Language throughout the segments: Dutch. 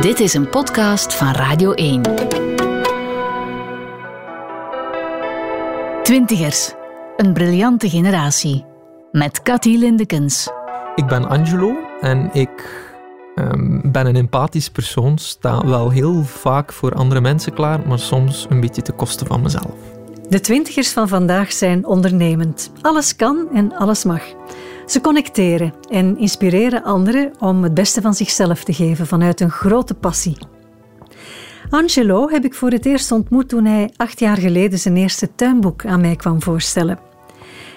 Dit is een podcast van Radio 1. Twintigers, een briljante generatie. Met Cathy Lindekens. Ik ben Angelo en ik um, ben een empathisch persoon. Sta wel heel vaak voor andere mensen klaar, maar soms een beetje ten koste van mezelf. De twintigers van vandaag zijn ondernemend. Alles kan en alles mag. Ze connecteren en inspireren anderen om het beste van zichzelf te geven vanuit een grote passie. Angelo heb ik voor het eerst ontmoet toen hij acht jaar geleden zijn eerste tuinboek aan mij kwam voorstellen.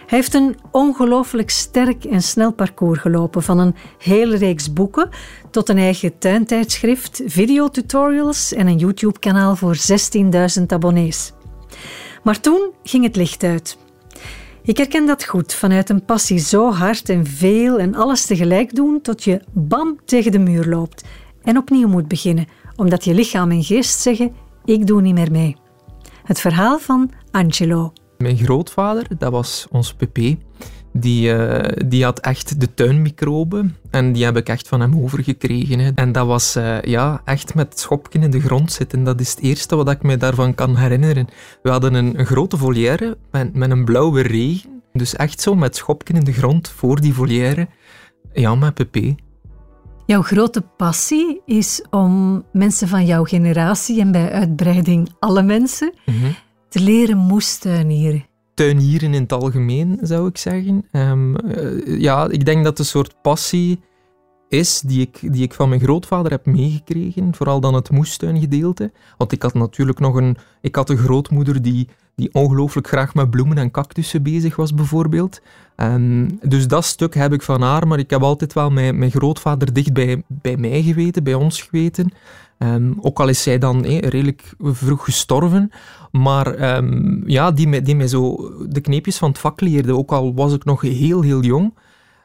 Hij heeft een ongelooflijk sterk en snel parcours gelopen, van een hele reeks boeken tot een eigen tuintijdschrift, videotutorials en een YouTube-kanaal voor 16.000 abonnees. Maar toen ging het licht uit. Ik herken dat goed, vanuit een passie zo hard en veel en alles tegelijk doen tot je bam tegen de muur loopt en opnieuw moet beginnen, omdat je lichaam en geest zeggen: ik doe niet meer mee. Het verhaal van Angelo. Mijn grootvader, dat was ons pp, die, uh, die had echt de tuinmicroben en die heb ik echt van hem overgekregen. Hè. En dat was uh, ja, echt met schopken in de grond zitten. Dat is het eerste wat ik me daarvan kan herinneren. We hadden een, een grote volière met, met een blauwe regen. Dus echt zo met schopken in de grond voor die volière. Ja, met pp. Jouw grote passie is om mensen van jouw generatie en bij uitbreiding alle mensen mm te leren moestuinieren? Tuinieren in het algemeen, zou ik zeggen. Um, ja, ik denk dat een soort passie is die ik, die ik van mijn grootvader heb meegekregen. Vooral dan het moestuingedeelte. Want ik had natuurlijk nog een, ik had een grootmoeder die, die ongelooflijk graag met bloemen en cactussen bezig was, bijvoorbeeld. Um, dus dat stuk heb ik van haar, maar ik heb altijd wel mijn, mijn grootvader dicht bij, bij mij geweten, bij ons geweten. Um, ook al is zij dan redelijk vroeg gestorven. Maar um, ja, die mij, die zo de kneepjes van het vak leerde, ook al was ik nog heel, heel jong.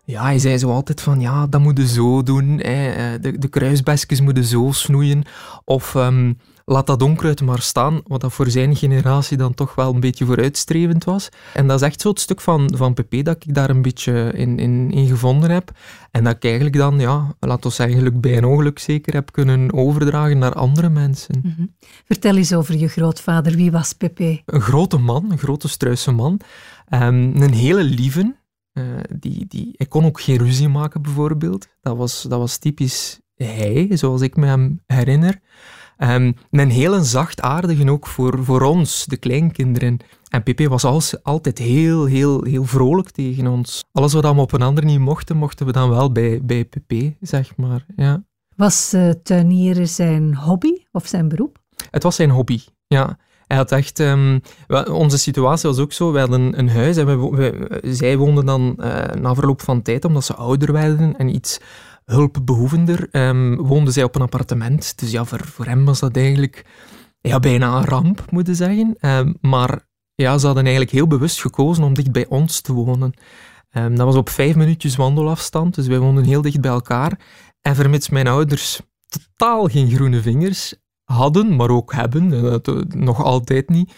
Ja, hij zei zo altijd van, ja, dat moet je zo doen. Eh, de, de kruisbesjes moeten zo snoeien. Of um, laat dat onkruid maar staan, wat dat voor zijn generatie dan toch wel een beetje vooruitstrevend was. En dat is echt zo het stuk van, van PP dat ik daar een beetje in, in, in gevonden heb. En dat ik eigenlijk dan, ja, laten we zeggen, bij een ongeluk zeker heb kunnen overdragen naar andere mensen. Mhm. Vertel eens over je grootvader. Wie was PP? Een grote man, een grote struise man. Um, een hele lieve. Uh, die, die, hij kon ook geen ruzie maken, bijvoorbeeld. Dat was, dat was typisch hij, zoals ik me hem herinner. Um, een hele zachtaardige ook voor, voor ons, de kleinkinderen. En Pepe was als, altijd heel, heel, heel vrolijk tegen ons. Alles wat we op een ander niet mochten, mochten we dan wel bij, bij Pepe, zeg maar. Ja. Was uh, tuinieren zijn hobby of zijn beroep? Het was zijn hobby, ja. Hij had echt... Um, onze situatie was ook zo. We hadden een huis en we, we, zij woonden dan uh, na verloop van tijd, omdat ze ouder werden en iets hulpbehoevender, um, woonde zij op een appartement. Dus ja, voor, voor hem was dat eigenlijk ja, bijna een ramp, moeten zeggen. Um, maar ja, ze hadden eigenlijk heel bewust gekozen om dicht bij ons te wonen. Um, dat was op vijf minuutjes wandelafstand, dus wij woonden heel dicht bij elkaar. En vermits mijn ouders totaal geen groene vingers hadden, maar ook hebben, dat, eh, nog altijd niet,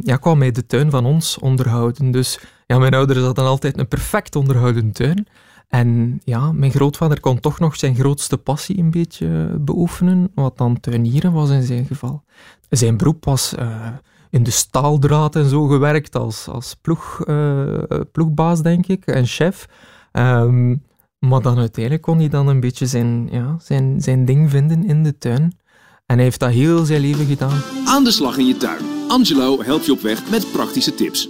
ja, kwam mij de tuin van ons onderhouden. Dus ja, mijn ouders hadden altijd een perfect onderhouden tuin. En ja, mijn grootvader kon toch nog zijn grootste passie een beetje beoefenen, wat dan tuinieren was in zijn geval. Zijn beroep was uh, in de staaldraad en zo gewerkt als, als ploeg, uh, ploegbaas, denk ik, en chef. Um, maar dan uiteindelijk kon hij dan een beetje zijn, ja, zijn, zijn ding vinden in de tuin. En hij heeft dat heel zijn leven gedaan. Aan de slag in je tuin. Angelo helpt je op weg met praktische tips.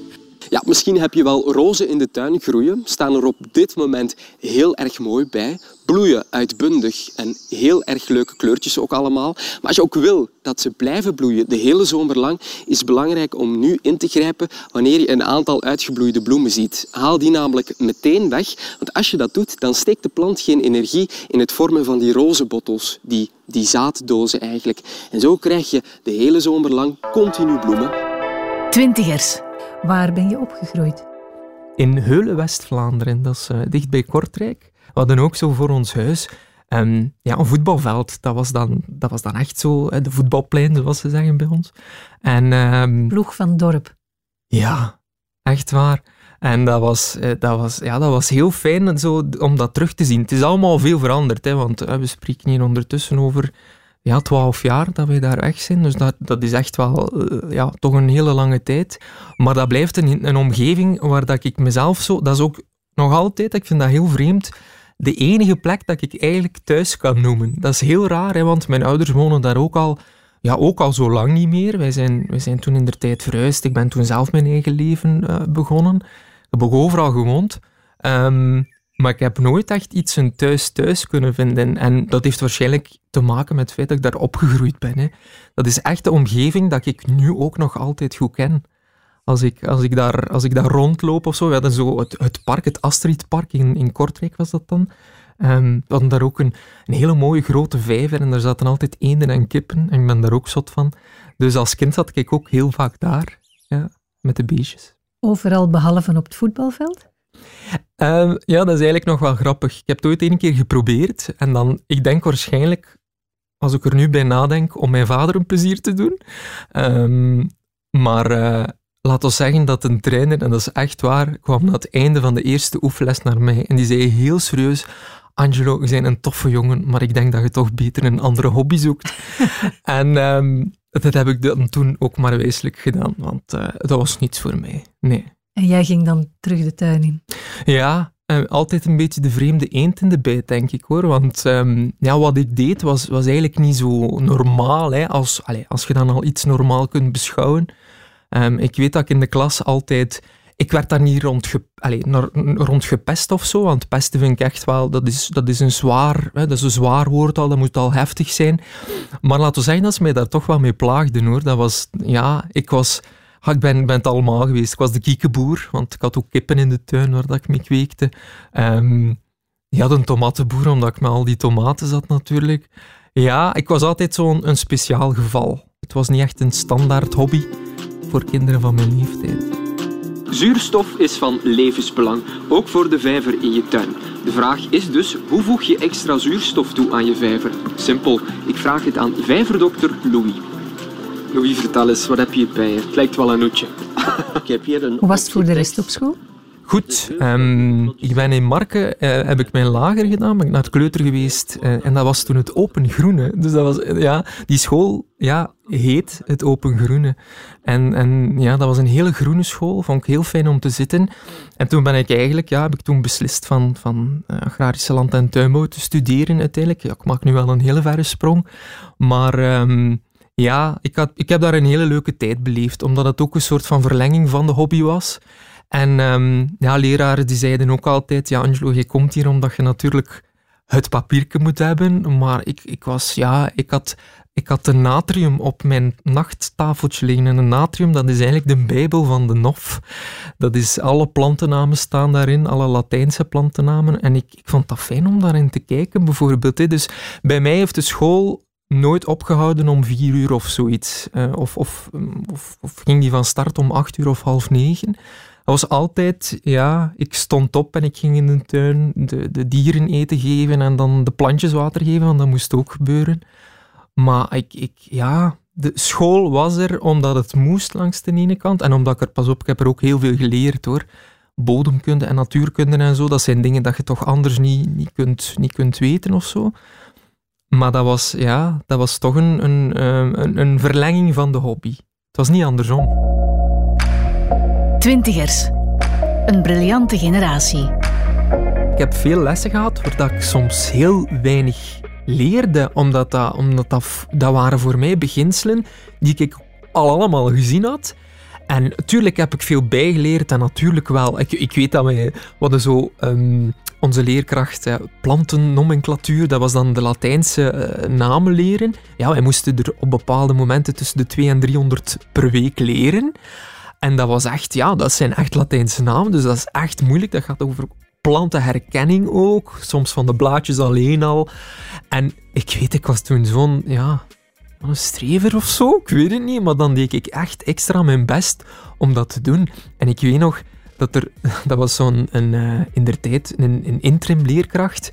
Ja, misschien heb je wel rozen in de tuin groeien. Staan er op dit moment heel erg mooi bij. Bloeien uitbundig en heel erg leuke kleurtjes ook allemaal. Maar als je ook wil dat ze blijven bloeien de hele zomer lang, is het belangrijk om nu in te grijpen wanneer je een aantal uitgebloeide bloemen ziet. Haal die namelijk meteen weg, want als je dat doet, dan steekt de plant geen energie in het vormen van die rozenbottels, die, die zaaddozen eigenlijk. En zo krijg je de hele zomer lang continu bloemen. Twintigers. Waar ben je opgegroeid? In Heulen, West-Vlaanderen. Dat is uh, dicht bij Kortrijk. We hadden ook zo voor ons huis um, ja, een voetbalveld. Dat was, dan, dat was dan echt zo, de voetbalplein, zoals ze zeggen bij ons. En, um, Ploeg van dorp. Ja, echt waar. En dat was, eh, dat was, ja, dat was heel fijn zo, om dat terug te zien. Het is allemaal veel veranderd, hè, want we spreken hier ondertussen over ja, twaalf jaar dat wij daar weg zijn. Dus dat, dat is echt wel eh, ja, toch een hele lange tijd. Maar dat blijft een, een omgeving waar dat ik mezelf zo... Dat is ook nog altijd, ik vind dat heel vreemd, de enige plek dat ik eigenlijk thuis kan noemen. Dat is heel raar, hè, want mijn ouders wonen daar ook al, ja, ook al zo lang niet meer. Wij zijn, wij zijn toen in de tijd verhuisd. Ik ben toen zelf mijn eigen leven uh, begonnen. Ik heb ook overal gewoond. Um, maar ik heb nooit echt iets een thuis-thuis kunnen vinden. En dat heeft waarschijnlijk te maken met het feit dat ik daar opgegroeid ben. Hè. Dat is echt de omgeving dat ik nu ook nog altijd goed ken. Als ik, als ik, daar, als ik daar rondloop of zo, we hadden zo het, het park, het Astridpark in, in Kortrijk was dat dan. Um, we hadden daar ook een, een hele mooie grote vijver en daar zaten altijd eenden en kippen. En ik ben daar ook zot van. Dus als kind zat ik ook heel vaak daar, ja, met de beestjes. Overal behalve op het voetbalveld? Ehm, ja, dat is eigenlijk nog wel grappig. Ik heb het ooit één keer geprobeerd en dan, ik denk waarschijnlijk, als ik er nu bij nadenk, om mijn vader een plezier te doen. Um, maar uh, laat ons zeggen dat een trainer, en dat is echt waar, kwam na het einde van de eerste oefenles naar mij en die zei heel serieus, Angelo, je bent een toffe jongen, maar ik denk dat je toch beter een andere hobby zoekt. en um, dat heb ik dan toen ook maar wezenlijk gedaan, want uh, dat was niets voor mij. Nee. En jij ging dan terug de tuin in? Ja, uh, altijd een beetje de vreemde eend in de bijt, denk ik hoor. Want um, ja, wat ik deed was, was eigenlijk niet zo normaal. Hè, als, allez, als je dan al iets normaal kunt beschouwen. Um, ik weet dat ik in de klas altijd. Ik werd daar niet rond, ge, allez, rond gepest of zo, want pesten vind ik echt wel, dat is, dat is een zwaar, hè, dat is een zwaar woord al, dat moet al heftig zijn. Maar laten we zeggen dat ze mij daar toch wel mee plaagden hoor. Dat was, ja, ik was, ik ben, het allemaal geweest. Ik was de kiekenboer, want ik had ook kippen in de tuin waar dat ik mee kweekte. Um, ja, een tomatenboer, omdat ik met al die tomaten zat natuurlijk. Ja, ik was altijd zo'n een speciaal geval. Het was niet echt een standaard hobby voor kinderen van mijn leeftijd. Zuurstof is van levensbelang, ook voor de vijver in je tuin. De vraag is dus, hoe voeg je extra zuurstof toe aan je vijver? Simpel, ik vraag het aan vijverdokter Louis. Louis, vertel eens, wat heb je bij je? Het lijkt wel een hoedje. ik heb hier een Hoe was het voor de rest op school? Goed, um, ik ben in Marken, uh, heb ik mijn lager gedaan, ben ik naar het kleuter geweest uh, en dat was toen het Open Groene. Dus dat was, ja, die school ja, heet het Open Groene. En, en ja, dat was een hele groene school, vond ik heel fijn om te zitten. En toen ben ik eigenlijk, ja, heb ik toen beslist van, van uh, agrarische land- en tuinbouw te studeren uiteindelijk. Ja, ik maak nu wel een hele verre sprong, maar... Um, ja, ik, had, ik heb daar een hele leuke tijd beleefd, omdat het ook een soort van verlenging van de hobby was. En um, ja, leraren die zeiden ook altijd, ja Angelo, je komt hier omdat je natuurlijk het papiertje moet hebben. Maar ik, ik was, ja, ik had, ik had de natrium op mijn nachttafeltje liggen. En een natrium, dat is eigenlijk de bijbel van de NOF. Dat is, alle plantennamen staan daarin, alle Latijnse plantennamen. En ik, ik vond dat fijn om daarin te kijken, bijvoorbeeld. Dus bij mij heeft de school nooit opgehouden om vier uur of zoiets. Uh, of, of, of, of, ging die van start om acht uur of half negen. Dat was altijd, ja, ik stond op en ik ging in de tuin de, de dieren eten geven en dan de plantjes water geven, want dat moest ook gebeuren. Maar ik, ik, ja, de school was er omdat het moest langs de ene kant en omdat ik er, pas op, ik heb er ook heel veel geleerd hoor. Bodemkunde en natuurkunde en zo, dat zijn dingen dat je toch anders niet, niet, kunt, niet kunt weten of zo. Maar dat was, ja, dat was toch een, een, eh, een, een verlenging van de hobby. Het was niet andersom. Twintigers. Een briljante generatie. Ik heb veel lessen gehad waar ik soms heel weinig leerde, omdat, dat, omdat dat, dat waren voor mij beginselen die ik al allemaal gezien had. En natuurlijk heb ik veel bijgeleerd en natuurlijk wel. Ik, ik weet dat we hadden zo um, onze leerkracht ja, plantennomenclatuur, dat was dan de Latijnse uh, namen leren. Ja, wij moesten er op bepaalde momenten tussen de 200 en 300 per week leren. En dat was echt, ja, dat zijn echt Latijnse namen, dus dat is echt moeilijk. Dat gaat over plantenherkenning ook, soms van de blaadjes alleen al. En ik weet, ik was toen zo'n, ja, een strever of zo, ik weet het niet, maar dan deed ik echt extra mijn best om dat te doen. En ik weet nog dat er, dat was zo'n, uh, in der tijd, een, een interim leerkracht.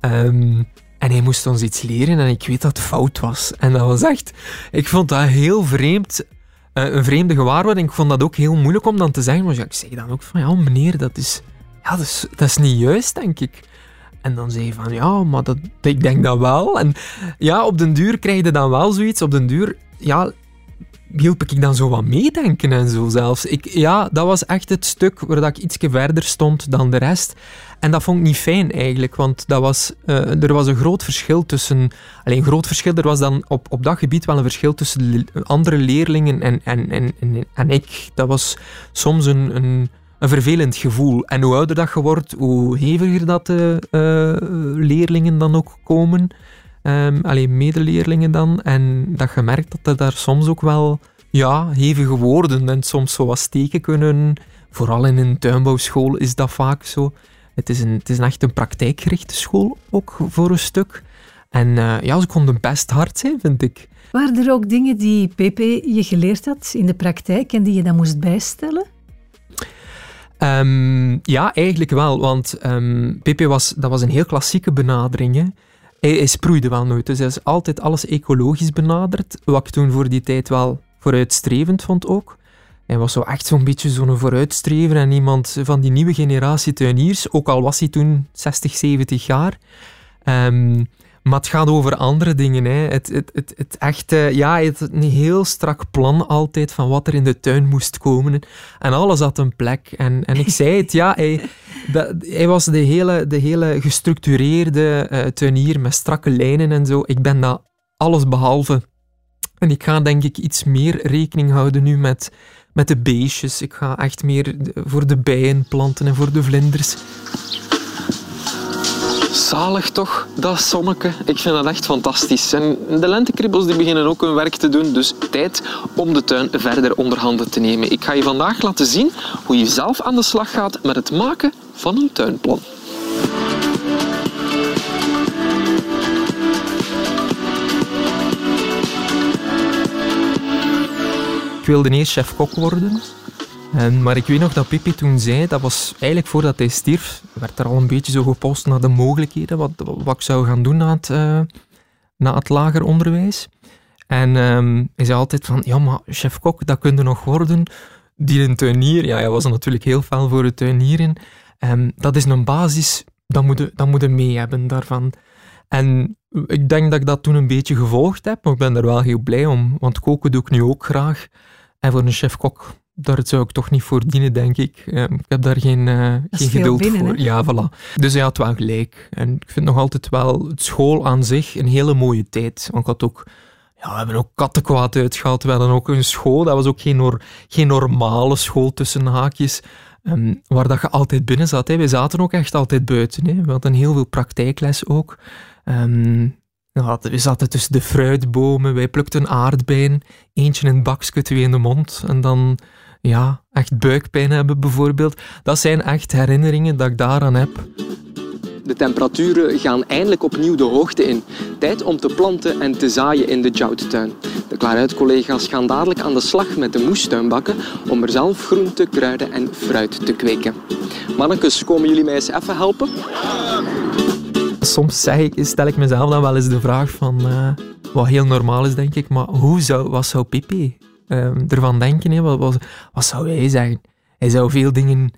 Um, en hij moest ons iets leren en ik weet dat het fout was. En dat was echt, ik vond dat heel vreemd eh, een vreemde gewaarwording. Ik vond dat ook heel moeilijk om dan te zeggen. Maar ik zei dan ook van, ja meneer, dat is, ja, dat is, dat is niet juist, denk ik. En dan zei je van, ja, maar dat, ik denk dat wel. En ja, op den duur krijg je dan wel zoiets. Op den duur, ja, hielp ik dan zo wat meedenken en zo zelfs. Ik, ja, dat was echt het stuk waar dat ik iets verder stond dan de rest. En dat vond ik niet fijn eigenlijk, want dat was, uh, er was een groot verschil tussen... Alleen een groot verschil, er was dan op, op dat gebied wel een verschil tussen andere leerlingen en, en, en, en, ik. Dat was soms een, een, een, vervelend gevoel. En hoe ouder dat je wordt, hoe heviger dat de uh, leerlingen dan ook komen. Um, alleen medeleerlingen dan. En dat je merkt dat er daar soms ook wel ja, hevige woorden en soms zo wat steken kunnen. Vooral in een tuinbouwschool is dat vaak zo. Het is, een, het is echt een praktijkgerichte school, ook voor een stuk. En uh, ja, ze konden best hard zijn, vind ik. Waren er ook dingen die PP je geleerd had in de praktijk en die je dan moest bijstellen? Um, ja, eigenlijk wel, want um, ehm, PP was, dat was een heel klassieke benadering. Hè. Hij, hij, sproeide wel nooit, dus hij is altijd alles ecologisch benaderd, wat ik toen voor die tijd wel vooruitstrevend vond ook. Hij was zo echt zo'n beetje zo'n vooruitstrever en iemand van die nieuwe generatie tuiniers, ook al was hij toen 60, 70 jaar. Um, maar het gaat over andere dingen. Hè. Het, het, het, het echt, ja, had een heel strak plan altijd van wat er in de tuin moest komen. En alles had een plek. En, en ik zei het, ja, hij, dat, hij was de hele, de hele gestructureerde uh, tuinier met strakke lijnen en zo. Ik ben dat alles behalve. En ik ga denk ik iets meer rekening houden nu met met de beestjes. Ik ga echt meer voor de bijen planten en voor de vlinders. Zalig toch, dat zonneke. Ik vind dat echt fantastisch. En de lentekribbels die beginnen ook hun werk te doen, dus tijd om de tuin verder onder handen te nemen. Ik ga je vandaag laten zien hoe je zelf aan de slag gaat met het maken van een tuinplan. wilde eerst chef-kok worden. En, maar ik weet nog dat Pippi toen zei, dat was eigenlijk voordat hij stierf, werd er al een beetje zo gepost naar de mogelijkheden, wat, wat ik zou gaan doen na het, uh, na het lager onderwijs. En um, hij zei altijd van, ja maar chef-kok, dat kun je nog worden. Die een tuinier, ja hij was natuurlijk heel fel voor het tuinieren. Um, dat is een basis, dat moet, je, dat moet mee hebben daarvan. En ik denk dat ik dat toen een beetje gevolgd heb, maar ik ben er wel heel blij om, want koken doe ik nu ook graag. En voor een chef-kok, daar zou ik toch niet voor dienen, denk ik. Ehm, ik heb daar geen, uh, geen geduld voor. Ja, voilà. Dus hij had wel gelijk. En ik vind nog altijd wel het school aan zich een hele mooie tijd. Want ik had ook ja, we hebben ook kattenkwaad uitgehaald. We hadden ook een school, dat was ook geen, geen normale school tussen haakjes, ehm, waar dat je altijd binnen zat. Hè. We zaten ook echt altijd buiten. Hè. We hadden heel veel praktijkles ook. Um, we zaten tussen de fruitbomen, wij plukten aardbeien, eentje in het bakje, twee in de mond. En dan, ja, echt buikpijn hebben bijvoorbeeld. Dat zijn echt herinneringen dat ik daaraan heb. De temperaturen gaan eindelijk opnieuw de hoogte in. Tijd om te planten en te zaaien in de jouwtuin. De Klaaruit-collega's gaan dadelijk aan de slag met de moestuinbakken om er zelf groenten, kruiden en fruit te kweken. Mannekes, komen jullie mij eens even helpen? soms zeg ik, stel ik mezelf dan wel eens de vraag van, uh, wat heel normaal is denk ik, maar hoe zou, wat zou Pipi uh, ervan denken? Wat, wat, zou hij zeggen? Hij zou veel dingen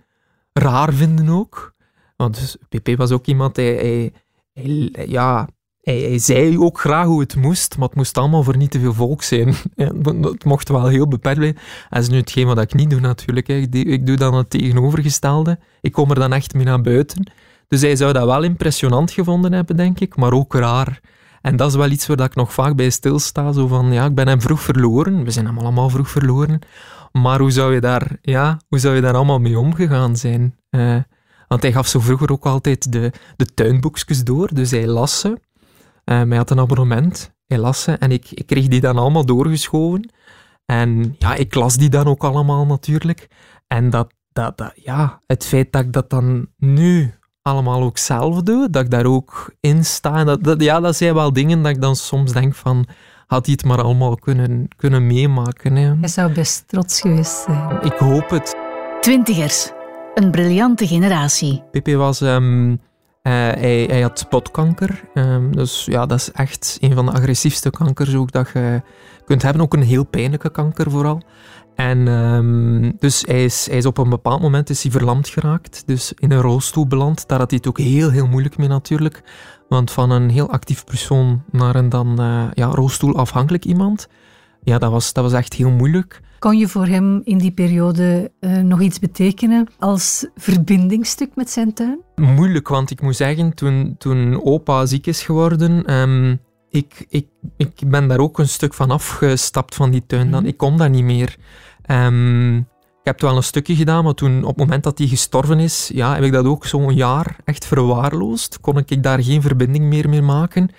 raar vinden ook. Want dus, Pipi was ook iemand, hij, hij, ja, hij, zei ook graag hoe het moest, maar het moest allemaal voor niet te veel volk zijn. het mocht wel heel beperkt blijven. Dat is nu hetgeen wat ik niet doe natuurlijk. Ik, ik doe dan het tegenovergestelde. Ik kom er dan echt mee naar buiten. Dus hij zou dat wel impressionant gevonden hebben, denk ik, maar ook raar. En dat is wel iets waar ik nog vaak bij stilsta. Zo van, ja, ik ben hem vroeg verloren. We zijn hem allemaal vroeg verloren. Maar hoe zou je daar, ja, hoe zou je daar allemaal mee omgegaan zijn? Uh, want hij gaf zo vroeger ook altijd de, de tuinboekjes door. Dus hij las ze. Uh, hij had een abonnement. Hij las ze. En ik, ik kreeg die dan allemaal doorgeschoven. En ja, ik las die dan ook allemaal natuurlijk. En dat, dat, dat, ja, het feit dat ik dat dan nu allemaal ook zelf doe, dat ik daar ook in sta. Dat, dat, ja, dat zijn wel dingen dat ik dan soms denk van, had hij het maar allemaal kunnen, kunnen meemaken. Hè. Hij zou best trots geweest zijn. Ik hoop het. Twintigers, een briljante generatie. Pippi was... Um, hij, hij, had potkanker. Ehm, dus ja, dat is echt een van de agressiefste kankers ook dat je kunt hebben. Ook een heel pijnlijke kanker vooral. En um, dus hij is, hij is op een bepaald moment is hij verlamd geraakt. Dus in een rolstoel beland. Daar had hij het ook heel, heel moeilijk mee natuurlijk. Want van een heel actief persoon naar een dan uh, ja, rolstoelafhankelijk iemand. Ja, dat was, dat was echt heel moeilijk. Kon je voor hem in die periode uh, nog iets betekenen als verbindingstuk met zijn tuin? Moeilijk, want ik moet zeggen, toen, toen opa ziek is geworden, um, ik, ik, ik ben daar ook een stuk van afgestapt van die tuin. Dan. Mhm. Ik kon dat niet meer. Um, ik heb het wel een stukje gedaan, maar toen, op het moment dat hij gestorven is, ja, heb ik dat ook zo'n jaar echt verwaarloosd. Kon ik daar geen verbinding meer mee maken.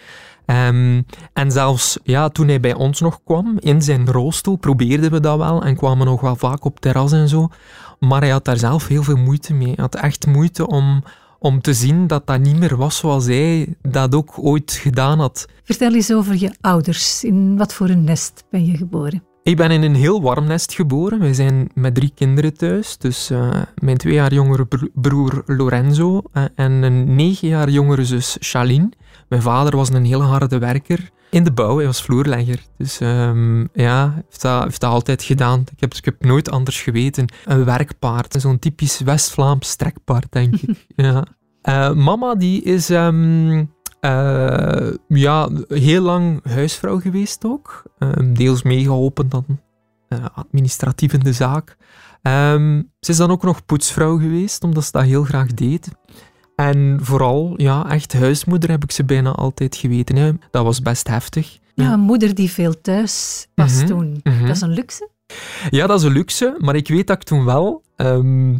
Um, en zelfs ja, toen hij bij ons nog kwam, in zijn rolstoel, probeerden we dat wel en kwamen nog wel vaak op terras en zo. Maar hij had daar zelf heel veel moeite mee. Hij had echt moeite om, om te zien dat dat niet meer was zoals hij dat ook ooit gedaan had. Vertel eens over je ouders. In wat voor een nest ben je geboren? Ik ben in een heel warm nest geboren. Wij zijn met drie kinderen thuis. Dus uh, mijn twee jaar jongere broer Lorenzo uh, en een negen jaar jongere zus Charlene. Mijn vader was een heel harde werker in de bouw. Hij was vloerlegger. Dus um, ja, heeft dat, heeft dat altijd gedaan. Ik heb, ik heb nooit anders geweten. Een werkpaard. Zo'n typisch West-Vlaams strekpaard, denk ik. ja. Uh, mama die is... Um, uh, ja, heel lang huisvrouw geweest ook. Um, deels meegeholpen dan uh, administratief in de zaak. Um, ze is dan ook nog poetsvrouw geweest, omdat ze dat heel graag deed. En vooral, ja, echt huismoeder heb ik ze bijna altijd geweten. Hè. Dat was best heftig. Ja, een moeder die veel thuis was mm -hmm, toen. Mm -hmm. Dat is een luxe? Ja, dat is een luxe, maar ik weet dat ik toen wel... Um,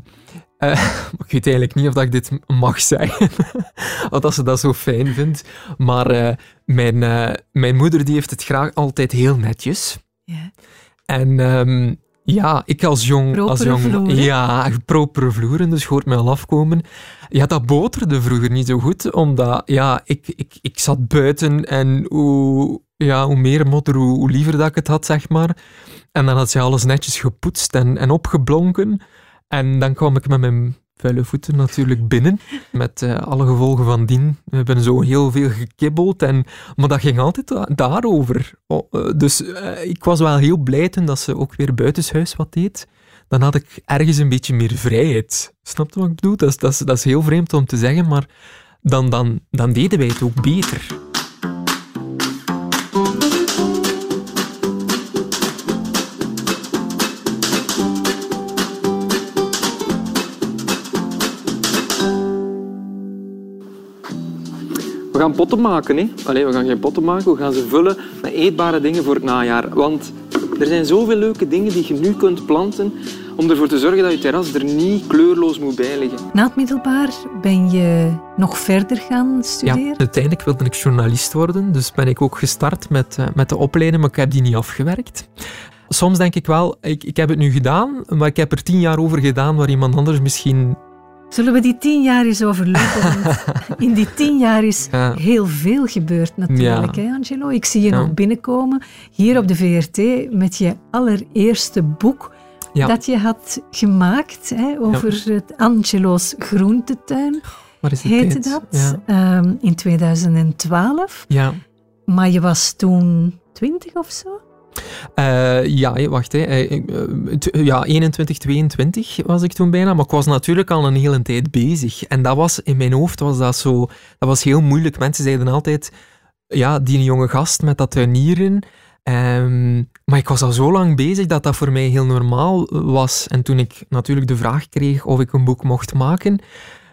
uh, ik weet eigenlijk niet of dat ik dit mag zeggen, want als ze dat zo fijn vindt. Maar uh, mijn, uh, mijn moeder die heeft het graag altijd heel netjes. Yeah. En um, ja, ik als jong... Propere als jong vloeren. Ja, propere vloeren, dus je hoort mij al afkomen. Ja, dat boterde vroeger niet zo goed, omdat ja, ik, ik, ik zat buiten en hoe, ja, hoe meer modder, hoe, hoe liever dat ik het had, zeg maar. En dan had ze alles netjes gepoetst en, en opgeblonken. En dan kwam ik met mijn vuile voeten natuurlijk binnen, met uh, alle gevolgen van dien. We hebben zo heel veel gekibbeld, en, maar dat ging altijd da daarover. Oh, uh, dus uh, ik was wel heel blij toen dat ze ook weer buitenshuis wat deed. Dan had ik ergens een beetje meer vrijheid. Snap je wat ik bedoel? Dat is, dat is, dat is heel vreemd om te zeggen, maar dan, dan, dan deden wij het ook beter. Gaan potten maken. Hè? Allee, we gaan geen potten maken, we gaan ze vullen met eetbare dingen voor het najaar. Want er zijn zoveel leuke dingen die je nu kunt planten om ervoor te zorgen dat je terras er niet kleurloos moet bij liggen. Na het middelbaar ben je nog verder gaan studeren? Ja, uiteindelijk wilde ik journalist worden, dus ben ik ook gestart met, uh, met de opleiding, maar ik heb die niet afgewerkt. Soms denk ik wel, ik, ik heb het nu gedaan, maar ik heb er tien jaar over gedaan waar iemand anders misschien Zullen we die tien jaar eens overlopen? In die tien jaar is ja. heel veel gebeurd natuurlijk, ja. hè Angelo? Ik zie je ja. nog binnenkomen hier op de VRT met je allereerste boek dat je had gemaakt hè, over het Angelo's groentetuin. Waar is heette dat? Um, in 2012. Ja. Maar je was toen twintig of zo? Uh, ja, wacht. Hè. Uh, ja, 21, 22 was ik toen bijna. Maar ik was natuurlijk al een hele tijd bezig. En dat was, in mijn hoofd was dat zo... Dat was heel moeilijk. Mensen zeiden altijd... Ja, die jonge gast met dat tuinieren... Um, maar ik was al zo lang bezig dat dat voor mij heel normaal was. En toen ik natuurlijk de vraag kreeg of ik een boek mocht maken...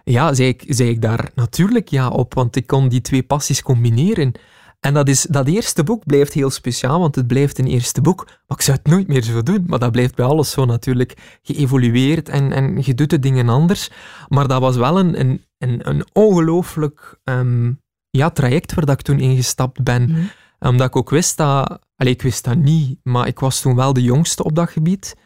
Ja, zei ik, zei ik daar natuurlijk ja op. Want ik kon die twee passies combineren. En dat, is, dat eerste boek blijft heel speciaal, want het blijft een eerste boek. Maar ik zou het nooit meer zo doen. Maar dat blijft bij alles zo natuurlijk geëvolueerd en, en je doet de dingen anders. Maar dat was wel een, een, een, een ongelooflijk um, ja, traject waar dat ik toen ingestapt ben. Mm. Omdat ik ook wist dat... Allez, ik wist dat niet, maar ik was toen wel de jongste op dat gebied.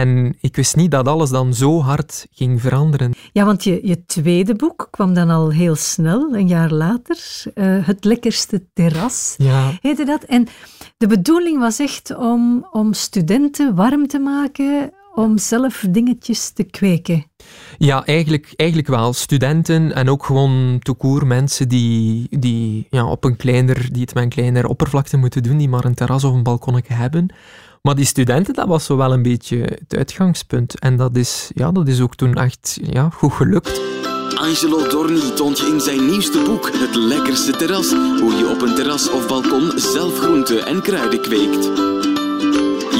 En ik wist niet dat alles dan zo hard ging veranderen. Ja, want je, je tweede boek kwam dan al heel snel, een jaar later. Uh, het lekkerste terras ja. heette dat. En de bedoeling was echt om, om studenten warm te maken om zelf dingetjes te kweken? Ja, eigenlijk, eigenlijk wel. Studenten en ook gewoon toekoer mensen die, die, ja, op een kleiner, die het met een kleiner oppervlakte moeten doen, die maar een terras of een balkonnetje hebben. Maar die studenten, dat was zo wel een beetje het uitgangspunt. En dat is, ja, dat is ook toen echt ja, goed gelukt. Angelo Dorni toont je in zijn nieuwste boek Het Lekkerste Terras hoe je op een terras of balkon zelf groenten en kruiden kweekt.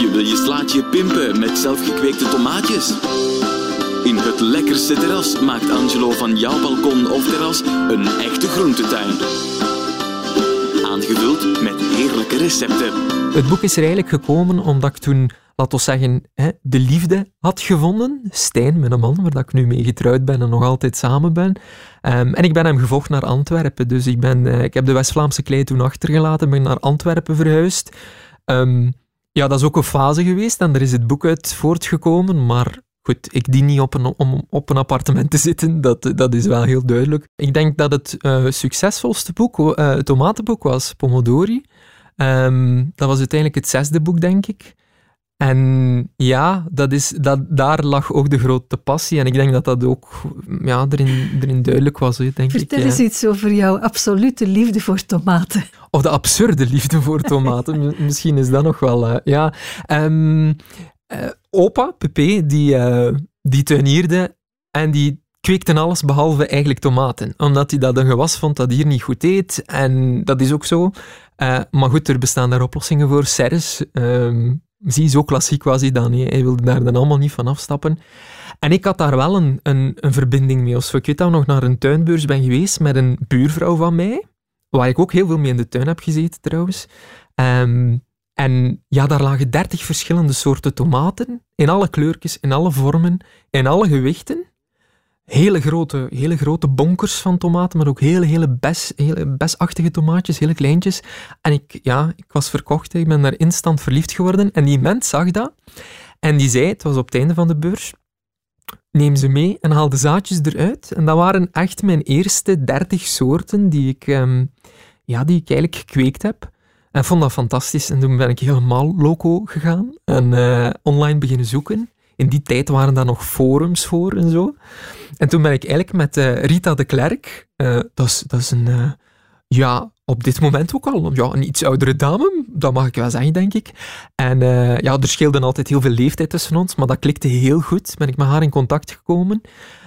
Je wil je slaatje pimpen met zelfgekweekte tomaatjes? In Het Lekkerste Terras maakt Angelo van jouw balkon of terras een echte groentetuin. Aangevuld met heerlijke recepten. Het boek is er eigenlijk gekomen omdat ik toen, laten we zeggen, de liefde had gevonden. Stijn, mijn man, waar ik nu mee getrouwd ben en nog altijd samen ben. Ehm, en ik ben hem gevolgd naar Antwerpen. Dus ik, ben, eh, ik heb de West-Vlaamse klei toen achtergelaten, ben naar Antwerpen verhuisd. Ehm, ja, dat is ook een fase geweest en er is het boek uit voortgekomen, maar Goed, ik dien niet op een, om op een appartement te zitten, dat, dat is wel heel duidelijk. Ik denk dat het uh, succesvolste boek, uh, het tomatenboek, was Pomodori. Um, dat was uiteindelijk het zesde boek, denk ik. En ja, dat is, dat, daar lag ook de grote passie. En ik denk dat dat ook ja, erin, erin duidelijk was. Denk Vertel ik, eens iets over jouw absolute liefde voor tomaten. Of de absurde liefde voor tomaten. Misschien is dat nog wel... Uh, ja. Um, uh, opa, Pepe, die, uh, die tuinierde en die kweekte alles behalve eigenlijk tomaten. Omdat hij dat een gewas vond dat hier niet goed eet. En dat is ook zo. Uh, maar goed, er bestaan daar oplossingen voor. Serres, um, zie, zo klassiek was hij dan. Hij wilde daar dan allemaal niet van afstappen. En ik had daar wel een, een, een verbinding mee. Als ik weet dat nog naar een tuinbeurs ben geweest met een buurvrouw van mij, waar ik ook heel veel mee in de tuin heb gezeten trouwens. Um, en ja, daar lagen dertig verschillende soorten tomaten, in alle kleurtjes, in alle vormen, in alle gewichten. Hele grote, hele grote bonkers van tomaten, maar ook hele, hele, bes, hele besachtige tomaatjes, hele kleintjes. En ik, ja, ik was verkocht, ik ben daar instant verliefd geworden. En die mens zag dat en die zei, het was op het einde van de beurs, neem ze mee en haal de zaadjes eruit. En dat waren echt mijn eerste dertig soorten die ik, um, ja, die ik eigenlijk gekweekt heb. En vond dat fantastisch. En toen ben ik helemaal loco gegaan en uh, online beginnen zoeken. In die tijd waren daar nog forums voor en zo. En toen ben ik eigenlijk met uh, Rita de Klerk, uh, dat, is, dat is een, ja, op dit moment ook al ja, een iets oudere dame, dat mag ik wel zeggen, denk ik. En ja, er scheelde altijd heel veel leeftijd tussen ons, maar dat klikte heel goed. Ben ik met haar in contact gekomen.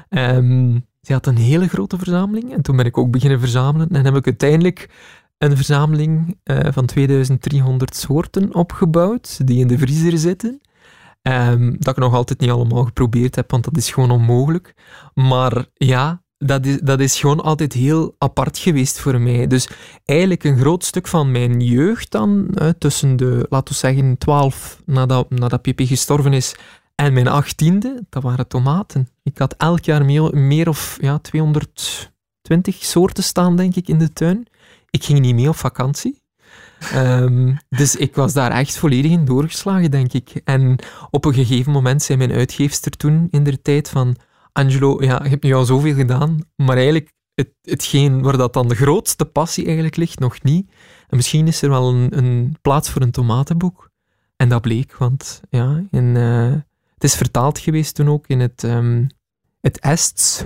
Um, ze had een hele grote verzameling en toen ben ik ook beginnen verzamelen en heb ik uiteindelijk een verzameling uh, van 2300 soorten opgebouwd, die in de vriezer zitten. Um, dat ik nog altijd niet allemaal geprobeerd heb, want dat is gewoon onmogelijk. Maar ja, dat is, dat is gewoon altijd heel apart geweest voor mij. Dus eigenlijk een groot stuk van mijn jeugd dan, tussen de, laten we zeggen, 12 nadat, nadat gestorven is, en mijn achttiende, dat waren tomaten. Ik had elk jaar meer, meer of ja, 220 soorten staan, denk ik, in de tuin. Ik ging niet mee op vakantie. Um, dus ik was daar echt volledig in doorgeslagen, denk ik. En op een gegeven moment zei mijn uitgeefster toen in de tijd van Angelo, ja, je hebt nu al zoveel gedaan, maar eigenlijk het, hetgeen waar dat dan de grootste passie eigenlijk ligt, nog niet. En misschien is er wel een, een plaats voor een tomatenboek. En dat bleek, want ja, in, uh, het is vertaald geweest toen ook in het, um, het Ests.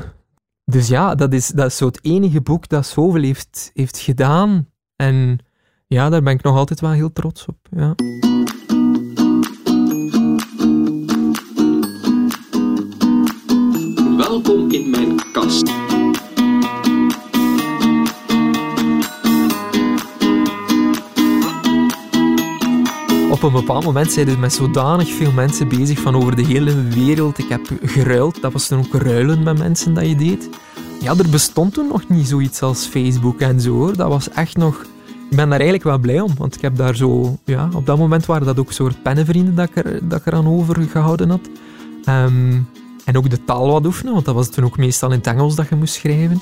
Dus ja, dat is, dat is zo het enige boek dat zoveel heeft, heeft gedaan. En ja, daar ben ik nog altijd wel heel trots op. Ja. Welkom in mijn kast. Op een bepaald moment zijn er met zodanig veel mensen bezig van over de hele wereld. Ik heb geruild, dat was toen ook ruilen met mensen dat je deed. Ja, er bestond toen nog niet zoiets als Facebook en zo hoor. Dat was echt nog... Ik ben daar eigenlijk wel blij om, want ik heb daar zo... Ja, op dat moment waren dat ook soort pennenvrienden dat ik er, dat ik er aan overgehouden had. Um, en ook de taal wat oefenen, want dat was toen ook meestal in het Engels dat je moest schrijven.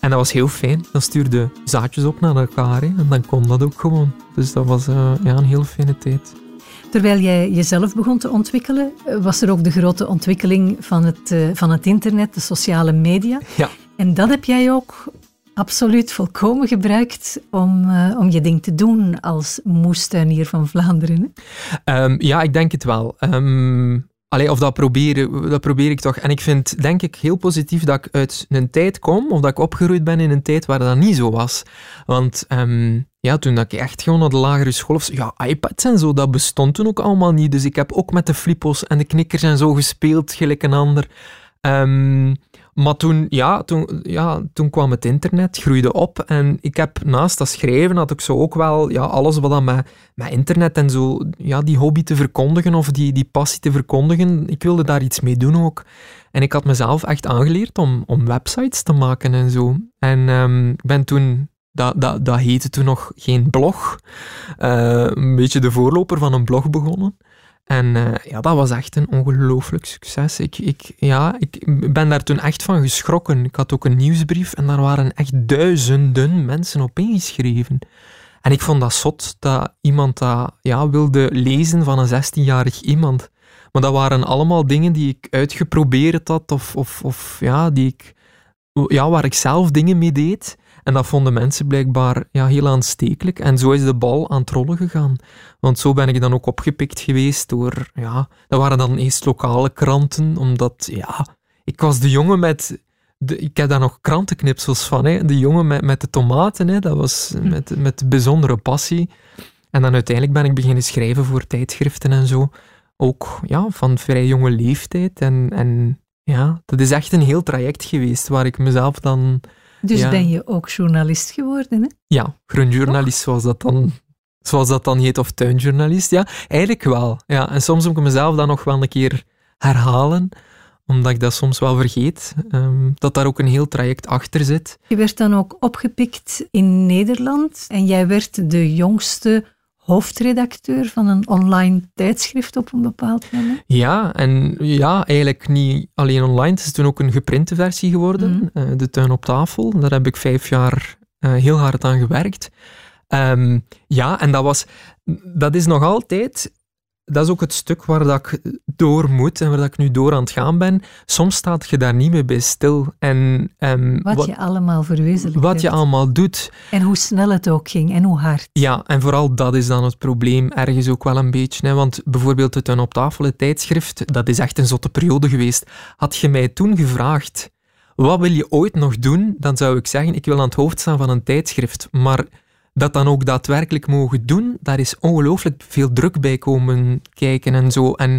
En dat was heel fijn. Dan stuurde zaadjes op naar elkaar hè, en dan kon dat ook gewoon. Dus dat was uh, ja, een heel fijne tijd. Terwijl jij jezelf begon te ontwikkelen, was er ook de grote ontwikkeling van het, uh, van het internet, de sociale media. Ja. En dat heb jij ook absoluut volkomen gebruikt om, uh, om je ding te doen als moestuinier van Vlaanderen. Um, ja, ik denk het wel. Um, Allee, of dat probeer, dat probeer ik toch. En ik vind, denk ik, heel positief dat ik uit een tijd kom, of dat ik opgegroeid ben in een tijd waar dat niet zo was. Want ehm, ja, toen dat ik echt gewoon naar de lagere school... Ja, iPads en zo, dat bestond toen ook allemaal niet. Dus ik heb ook met de flippos en de knikkers en zo gespeeld, gelijk een ander. Um, maar toen, ja, toen, ja, toen kwam het internet, groeide op. En ik heb naast dat schrijven, had ik zo ook wel ja, alles wat dan met, met internet en zo, ja, die hobby te verkondigen of die, die passie te verkondigen. Ik wilde daar iets mee doen ook. En ik had mezelf echt aangeleerd om, om websites te maken en zo. En um, ik ben toen dat, dat, dat heette toen nog geen blog. Uh, een beetje de voorloper van een blog begonnen. En uh, ja, dat was echt een ongelooflijk succes. Ik, ik, ja, ik ben daar toen echt van geschrokken. Ik had ook een nieuwsbrief en daar waren echt duizenden mensen op ingeschreven. En ik vond dat zot dat iemand dat ja, wilde lezen van een 16-jarig iemand. Maar dat waren allemaal dingen die ik uitgeprobeerd had of, of, of ja, die ik, ja, waar ik zelf dingen mee deed. En dat vonden mensen blijkbaar ja, heel aanstekelijk. En zo is de bal aan het rollen gegaan. Want zo ben ik dan ook opgepikt geweest door... Ja, dat waren dan eerst lokale kranten, omdat... Ja, ik was de jongen met... De, ik heb daar nog krantenknipsels van. Hè. De jongen met, met de tomaten, hè. dat was hm. met, met bijzondere passie. En dan uiteindelijk ben ik beginnen schrijven voor tijdschriften en zo. Ook ja, van vrij jonge leeftijd. En, en ja, dat is echt een heel traject geweest waar ik mezelf dan dus ben je ook journalist geworden, hè? Ja, groenjournalist, zoals dat dan zoals dat dan heet, of tuinjournalist. Ja, eigenlijk wel. Ja, en soms moet ik mezelf dan nog wel een keer herhalen, omdat ik dat soms wel vergeet, um, dat daar ook een heel traject achter zit. Je werd dan ook opgepikt in Nederland en jij werd de jongste hoofdredacteur van een online tijdschrift op een bepaald moment. Ja, en ja, eigenlijk niet alleen online. Het is toen ook een geprinte versie geworden, mm De Tuin op Tafel. Daar heb ik vijf jaar uh, heel hard aan gewerkt. Um, ja, en dat was... Dat is nog altijd dat is ook het stuk waar dat ik door moet en waar dat ik nu door aan het gaan ben. Soms staat je daar niet meer bij stil. En, um, wat, wat, je allemaal verwezenlijkt Wat je allemaal doet. En hoe snel het ook ging en hoe hard. Ja, en vooral dat is dan het probleem ergens ook wel een beetje. Hè? Want bijvoorbeeld het Tuin op tafel, het tijdschrift, dat is echt een zotte periode geweest. Had je mij toen gevraagd, wat wil je ooit nog doen? Dan zou ik zeggen, ik wil aan het hoofd staan van een tijdschrift. Maar dat dan ook daadwerkelijk mogen doen, daar is ongelooflijk veel druk bij komen kijken en zo. En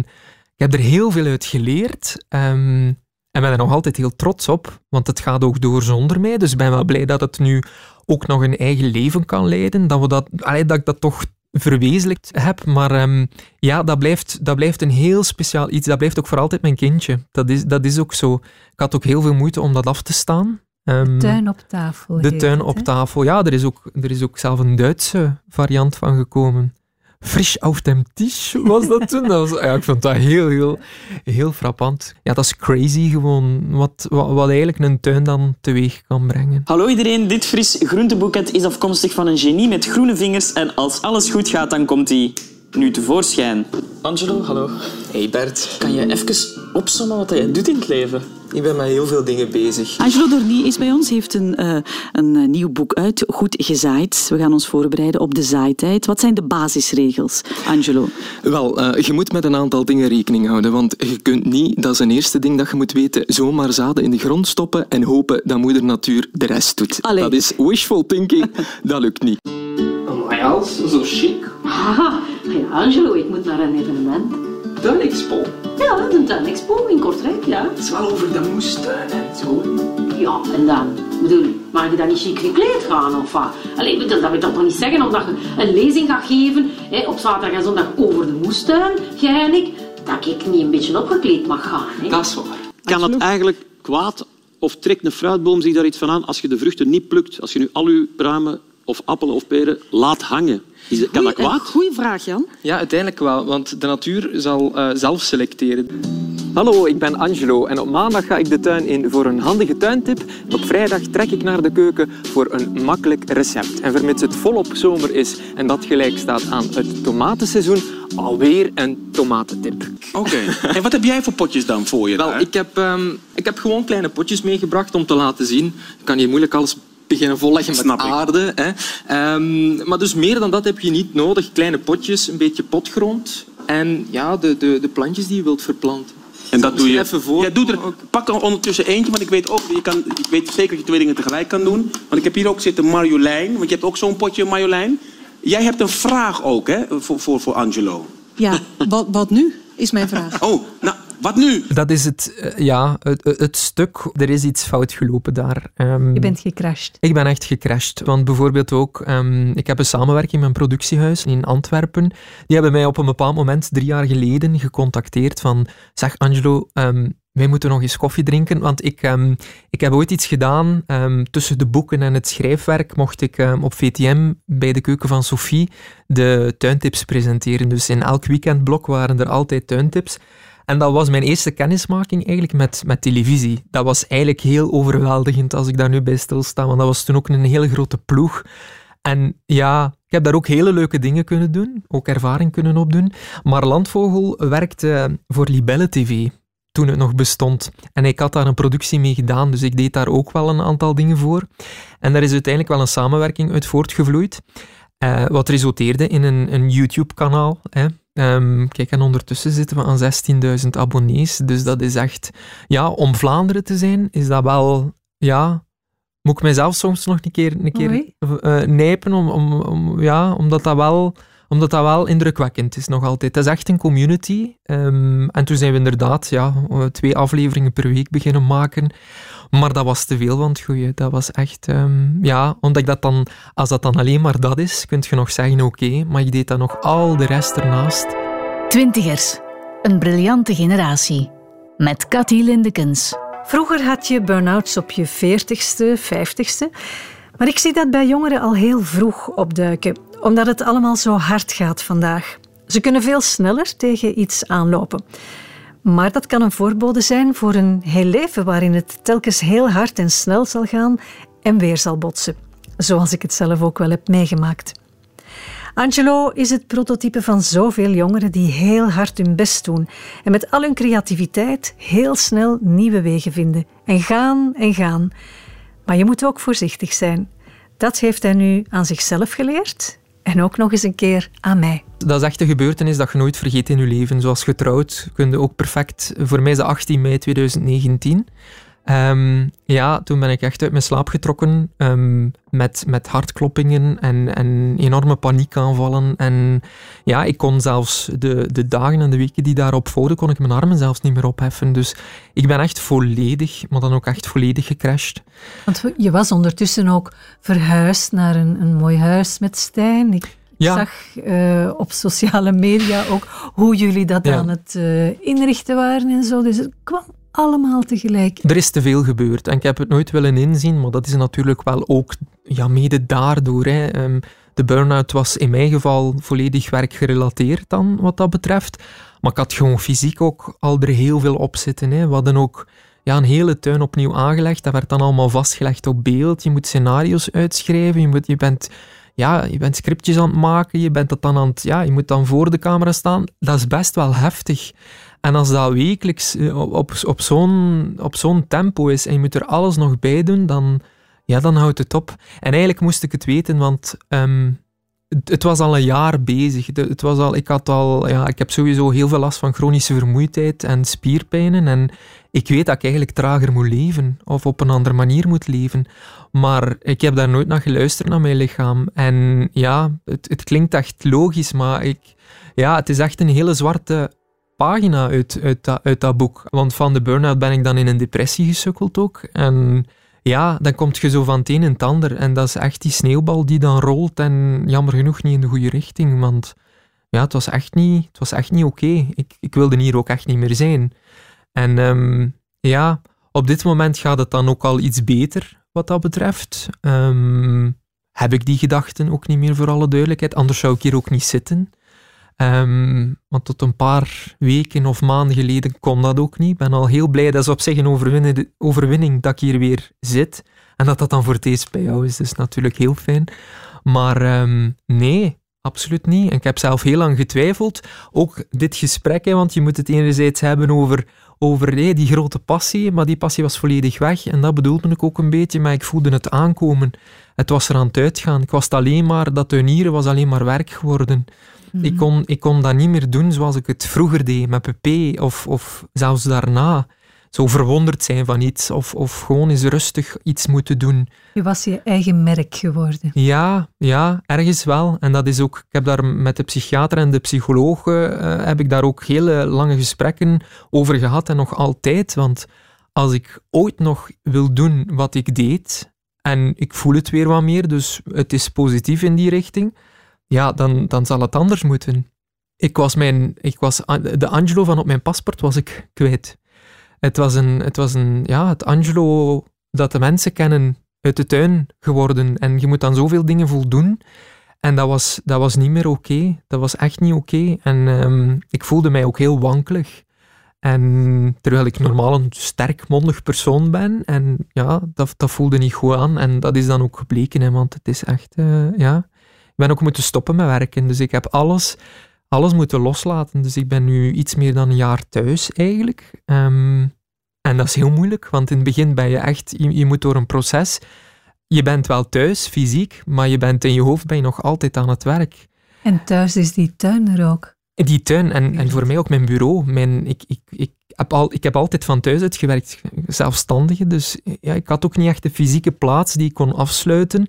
ik heb er heel veel uit geleerd. Um, en ben er nog altijd heel trots op, want het gaat ook door zonder mij. Dus ben wel blij dat het nu ook nog een eigen leven kan leiden. Dat, we dat, allee, dat ik dat toch verwezenlijkt heb. Maar um, ja, dat blijft, dat blijft een heel speciaal iets. Dat blijft ook voor altijd mijn kindje. Dat is, dat is ook zo. Ik had ook heel veel moeite om dat af te staan. De ehm, tuin op tafel. De tuin op tafel. Ja, er is, ook, er is ook zelf een Duitse variant van gekomen. Frisch auf dem Tisch was dat toen. Dat was, ja, ik vond dat heel, heel, heel frappant. Ja, dat is crazy gewoon, wat, wat, wat eigenlijk een tuin dan teweeg kan brengen. Hallo iedereen, dit fris groenteboeket is afkomstig van een genie met groene vingers en als alles goed gaat, dan komt hij nu tevoorschijn. Angelo, hallo. Hey Bert. Kan je even opzommen wat jij doet in het leven? Ik ben met heel veel dingen bezig. Angelo Dorny is bij ons, heeft een, uh, een eh, nieuw boek uit, Goed gezaaid. We gaan ons voorbereiden op de zaaitijd. Wat zijn de basisregels, Angelo? Wel, uh, je moet met een aantal dingen rekening houden, want je kunt niet, dat is een eerste ding dat je moet weten, zomaar zaden in de grond stoppen en hopen dat moeder natuur de rest doet. Allee. Dat is wishful thinking, dat lukt niet. Oh zo chic. Ja, Angelo, ik moet naar een evenement. Tuinexpo? Ja, een tuinexpo in Kortrijk, ja. Het is wel over de moestuin en zo. Ja, en dan? Bedoel, mag je dan niet chic gekleed gaan of wat? Allee, dat, dat wil toch niet zeggen omdat je een lezing gaat geven hè, op zaterdag en zondag over de moestuin, jij en ik, dat ik niet een beetje opgekleed mag gaan. Hè? Dat is waar. Kan het eigenlijk kwaad of trekt een fruitboom zich daar iets van aan als je de vruchten niet plukt? Als je nu al je pruimen of appelen of peren laat hangen? Is, kan dat kwaad? Goeie vraag, Jan. Ja, uiteindelijk wel, want de natuur zal uh, zelf selecteren. Hallo, ik ben Angelo en op maandag ga ik de tuin in voor een handige tuintip. Op vrijdag trek ik naar de keuken voor een makkelijk recept. En vermits het volop zomer is en dat gelijk staat aan het tomatenseizoen, alweer een tomatentip. Oké. En wat heb jij voor potjes dan voor je? Wel, ik heb, um, ik heb gewoon kleine potjes meegebracht om te laten zien. Ik kan hier moeilijk alles beginnen volleggen met Snap aarde. Hè. Um, maar dus meer dan dat heb je niet nodig. Kleine potjes, een beetje potgrond. en ja, de, de, de plantjes die je wilt verplanten. En dat doe je. Even voor. Ja, doe er, pak er ondertussen eentje, want ik weet ook, je kan, ik weet zeker dat je twee dingen tegelijk kan doen. Want ik heb hier ook zitten Marjolein, want je hebt ook zo'n potje Marjolein. Jij hebt een vraag ook, hè, voor, voor, voor Angelo. Ja, wat, wat nu, is mijn vraag. Oh, nou, wat nu? Dat is het, eh, ja, het, het stuk. Er is iets fout gelopen daar. Ehm, Je bent gecrashed. Ik ben echt gecrashed. Want bijvoorbeeld ook, ehm, ik heb een samenwerking met een productiehuis in Antwerpen. Die hebben mij op een bepaald moment, drie jaar geleden, gecontacteerd van zeg Angelo, ehm, wij moeten nog eens koffie drinken, want ik, ehm, ik heb ooit iets gedaan ehm, tussen de boeken en het schrijfwerk. Mocht ik ehm, op VTM bij de keuken van Sophie de tuintips presenteren. Dus in elk weekendblok waren er altijd tuintips. En dat was mijn eerste kennismaking eigenlijk met, met televisie. Dat was eigenlijk heel overweldigend als ik daar nu bij stilsta, want dat was toen ook een hele grote ploeg. En ja, ik heb daar ook hele leuke dingen kunnen doen, ook ervaring kunnen opdoen. Maar Landvogel werkte voor Libelle TV toen het nog bestond. En ik had daar een productie mee gedaan, dus ik deed daar ook wel een aantal dingen voor. En daar is uiteindelijk wel een samenwerking uit voortgevloeid. Eh, wat resulteerde in een, een YouTube-kanaal. Hè. Ehm, kijk, en ondertussen zitten we aan 16.000 abonnees. Dus dat is echt... Ja, om Vlaanderen te zijn, is dat wel... Ja, moet ik mijzelf soms nog een keer, een keer eh, nijpen, om, om, om, ja, omdat dat wel omdat dat wel indrukwekkend is nog altijd. Het is echt een community. Ehm, en toen zijn we inderdaad ja, twee afleveringen per week beginnen maken. Maar dat was te veel van het goede. Dat was echt... ehm, ja, omdat ik dat dan... Als dat dan alleen maar dat is, kun je nog zeggen oké, maar ik deed dan nog al de rest ernaast. Twintigers. Een briljante generatie. Met Cathy Lindekens. Vroeger had je burn-outs op je 40ste, 50ste. Maar ik zie dat bij jongeren al heel vroeg opduiken, omdat het allemaal zo hard gaat vandaag. Ze kunnen veel sneller tegen iets aanlopen. Maar dat kan een voorbode zijn voor een heel leven waarin het telkens heel hard en snel zal gaan en weer zal botsen. Zoals ik het zelf ook wel heb meegemaakt. Angelo is het prototype van zoveel jongeren die heel hard hun best doen en met al hun creativiteit heel snel nieuwe wegen vinden. En gaan en gaan. Maar je moet ook voorzichtig zijn. Dat heeft hij nu aan zichzelf geleerd en ook nog eens een keer aan mij. Dat is echt een gebeurtenis dat je nooit vergeet in je leven. Zoals getrouwd kun ook perfect... Voor mij is dat 18 mei 2019. Ehm, ja, toen ben ik echt uit mijn slaap getrokken ehm, met, met hartkloppingen en, en enorme paniekaanvallen. En ja, ik kon zelfs de, de dagen en de weken die daarop volgden, kon ik mijn armen zelfs niet meer opheffen. Dus ik ben echt volledig, maar dan ook echt volledig gecrashed. Want je was ondertussen ook verhuisd naar een, een mooi huis met Stijn. Ik Ja. zag eh, op sociale media ook hoe jullie dat Ja. aan het eh, inrichten waren en zo. Dus het kwam allemaal tegelijk. Er is te veel gebeurd en ik heb het nooit willen inzien, maar dat is natuurlijk wel ook ja, mede daardoor. Hè. Ehm, de burn-out was in mijn geval volledig werkgerelateerd dan, wat dat betreft. Maar ik had gewoon fysiek ook al er heel veel op zitten. Hè. We hadden ook ja, een hele tuin opnieuw aangelegd. Dat werd dan allemaal vastgelegd op beeld. Je moet scenario's uitschrijven. Je, moet, je, bent, ja, je bent scriptjes aan het maken. Je, bent dat dan aan het, ja, je moet dan voor de camera staan. Dat is best wel heftig. En als dat wekelijks eh, op, op, zo'n zo'n tempo is en je moet er alles nog bij doen, dan, ja, dan houdt het op. En eigenlijk moest ik het weten, want ehm, het, het was al een jaar bezig. Het, het was al, ik, had al, ja, ik heb sowieso heel veel last van chronische vermoeidheid en spierpijnen. En ik weet dat ik eigenlijk trager moet leven of op een andere manier moet leven. Maar ik heb daar nooit naar geluisterd naar mijn lichaam. En ja, het, het klinkt echt logisch, maar ik, ja, het is echt een hele zwarte pagina uit, uit, dat, uit dat boek. Want van de burn-out ben ik dan in een depressie gesukkeld ook. En ja, dan komt je zo van het een in het ander. En dat is echt die sneeuwbal die dan rolt en jammer genoeg niet in de goede richting. Want ja, het was echt niet, het was echt niet oké. Ik, ik wilde hier ook echt niet meer zijn. En ehm, ja, op dit moment gaat het dan ook al iets beter wat dat betreft. Ehm, heb ik die gedachten ook niet meer voor alle duidelijkheid. Anders zou ik hier ook niet zitten. Ehm, want tot een paar weken of maanden geleden kon dat ook niet. Ik ben al heel blij, dat is op zich een overwinning, dat ik hier weer zit. En dat dat dan voor het eerst bij jou is, dus natuurlijk heel fijn. Maar ehm, nee, absoluut niet. En ik heb zelf heel lang getwijfeld. Ook dit gesprek, want je moet het enerzijds hebben over, over die grote passie, maar die passie was volledig weg. En dat bedoelde ik ook een beetje, maar ik voelde het aankomen. Het was er aan het uitgaan. Ik was alleen maar, dat tuinieren was alleen maar werk geworden. Ik, kon, ik kon dat niet meer doen zoals ik het vroeger deed met PP of, of zelfs daarna. Zo verwonderd zijn van iets of, of gewoon eens rustig iets moeten doen. Je was je eigen merk geworden. Ja, ja, ergens wel. En dat is ook, ik heb daar met de psychiater en de psycholoog eh, heb ik daar ook hele lange gesprekken over gehad en nog altijd. Want als ik ooit nog wil doen wat ik deed, en ik voel het weer wat meer, dus het is positief in die richting, ja, dan, dan zal het anders moeten. Ik was, mijn, ik was de Angelo van op mijn paspoort was ik kwijt. Het was, een, het was een, ja, het Angelo dat de mensen kennen uit de tuin geworden. En je moet aan zoveel dingen voldoen. En dat was, dat was niet meer oké. Dat was echt niet oké. En ehm, ik voelde mij ook heel wankelig. En terwijl ik normaal een sterk, mondig persoon ben. En ja, dat, dat voelde niet goed aan. En dat is dan ook gebleken, hè, want het is echt, uh, ja. Ik ben ook moeten stoppen met werken. Dus ik heb alles, alles moeten loslaten. Dus ik ben nu iets meer dan een jaar thuis, eigenlijk. Ehm, en dat is heel moeilijk, want in het begin ben je echt, je, je moet door een proces. Je bent wel thuis, fysiek, maar je bent in je hoofd ben je nog altijd aan het werk. En thuis is die tuin er ook. Die tuin en, en voor mij ook mijn bureau. Mijn, ik, ik, ik, heb al, ik heb altijd van thuis uit gewerkt, zelfstandige. Dus ja, ik had ook niet echt de fysieke plaats die ik kon afsluiten.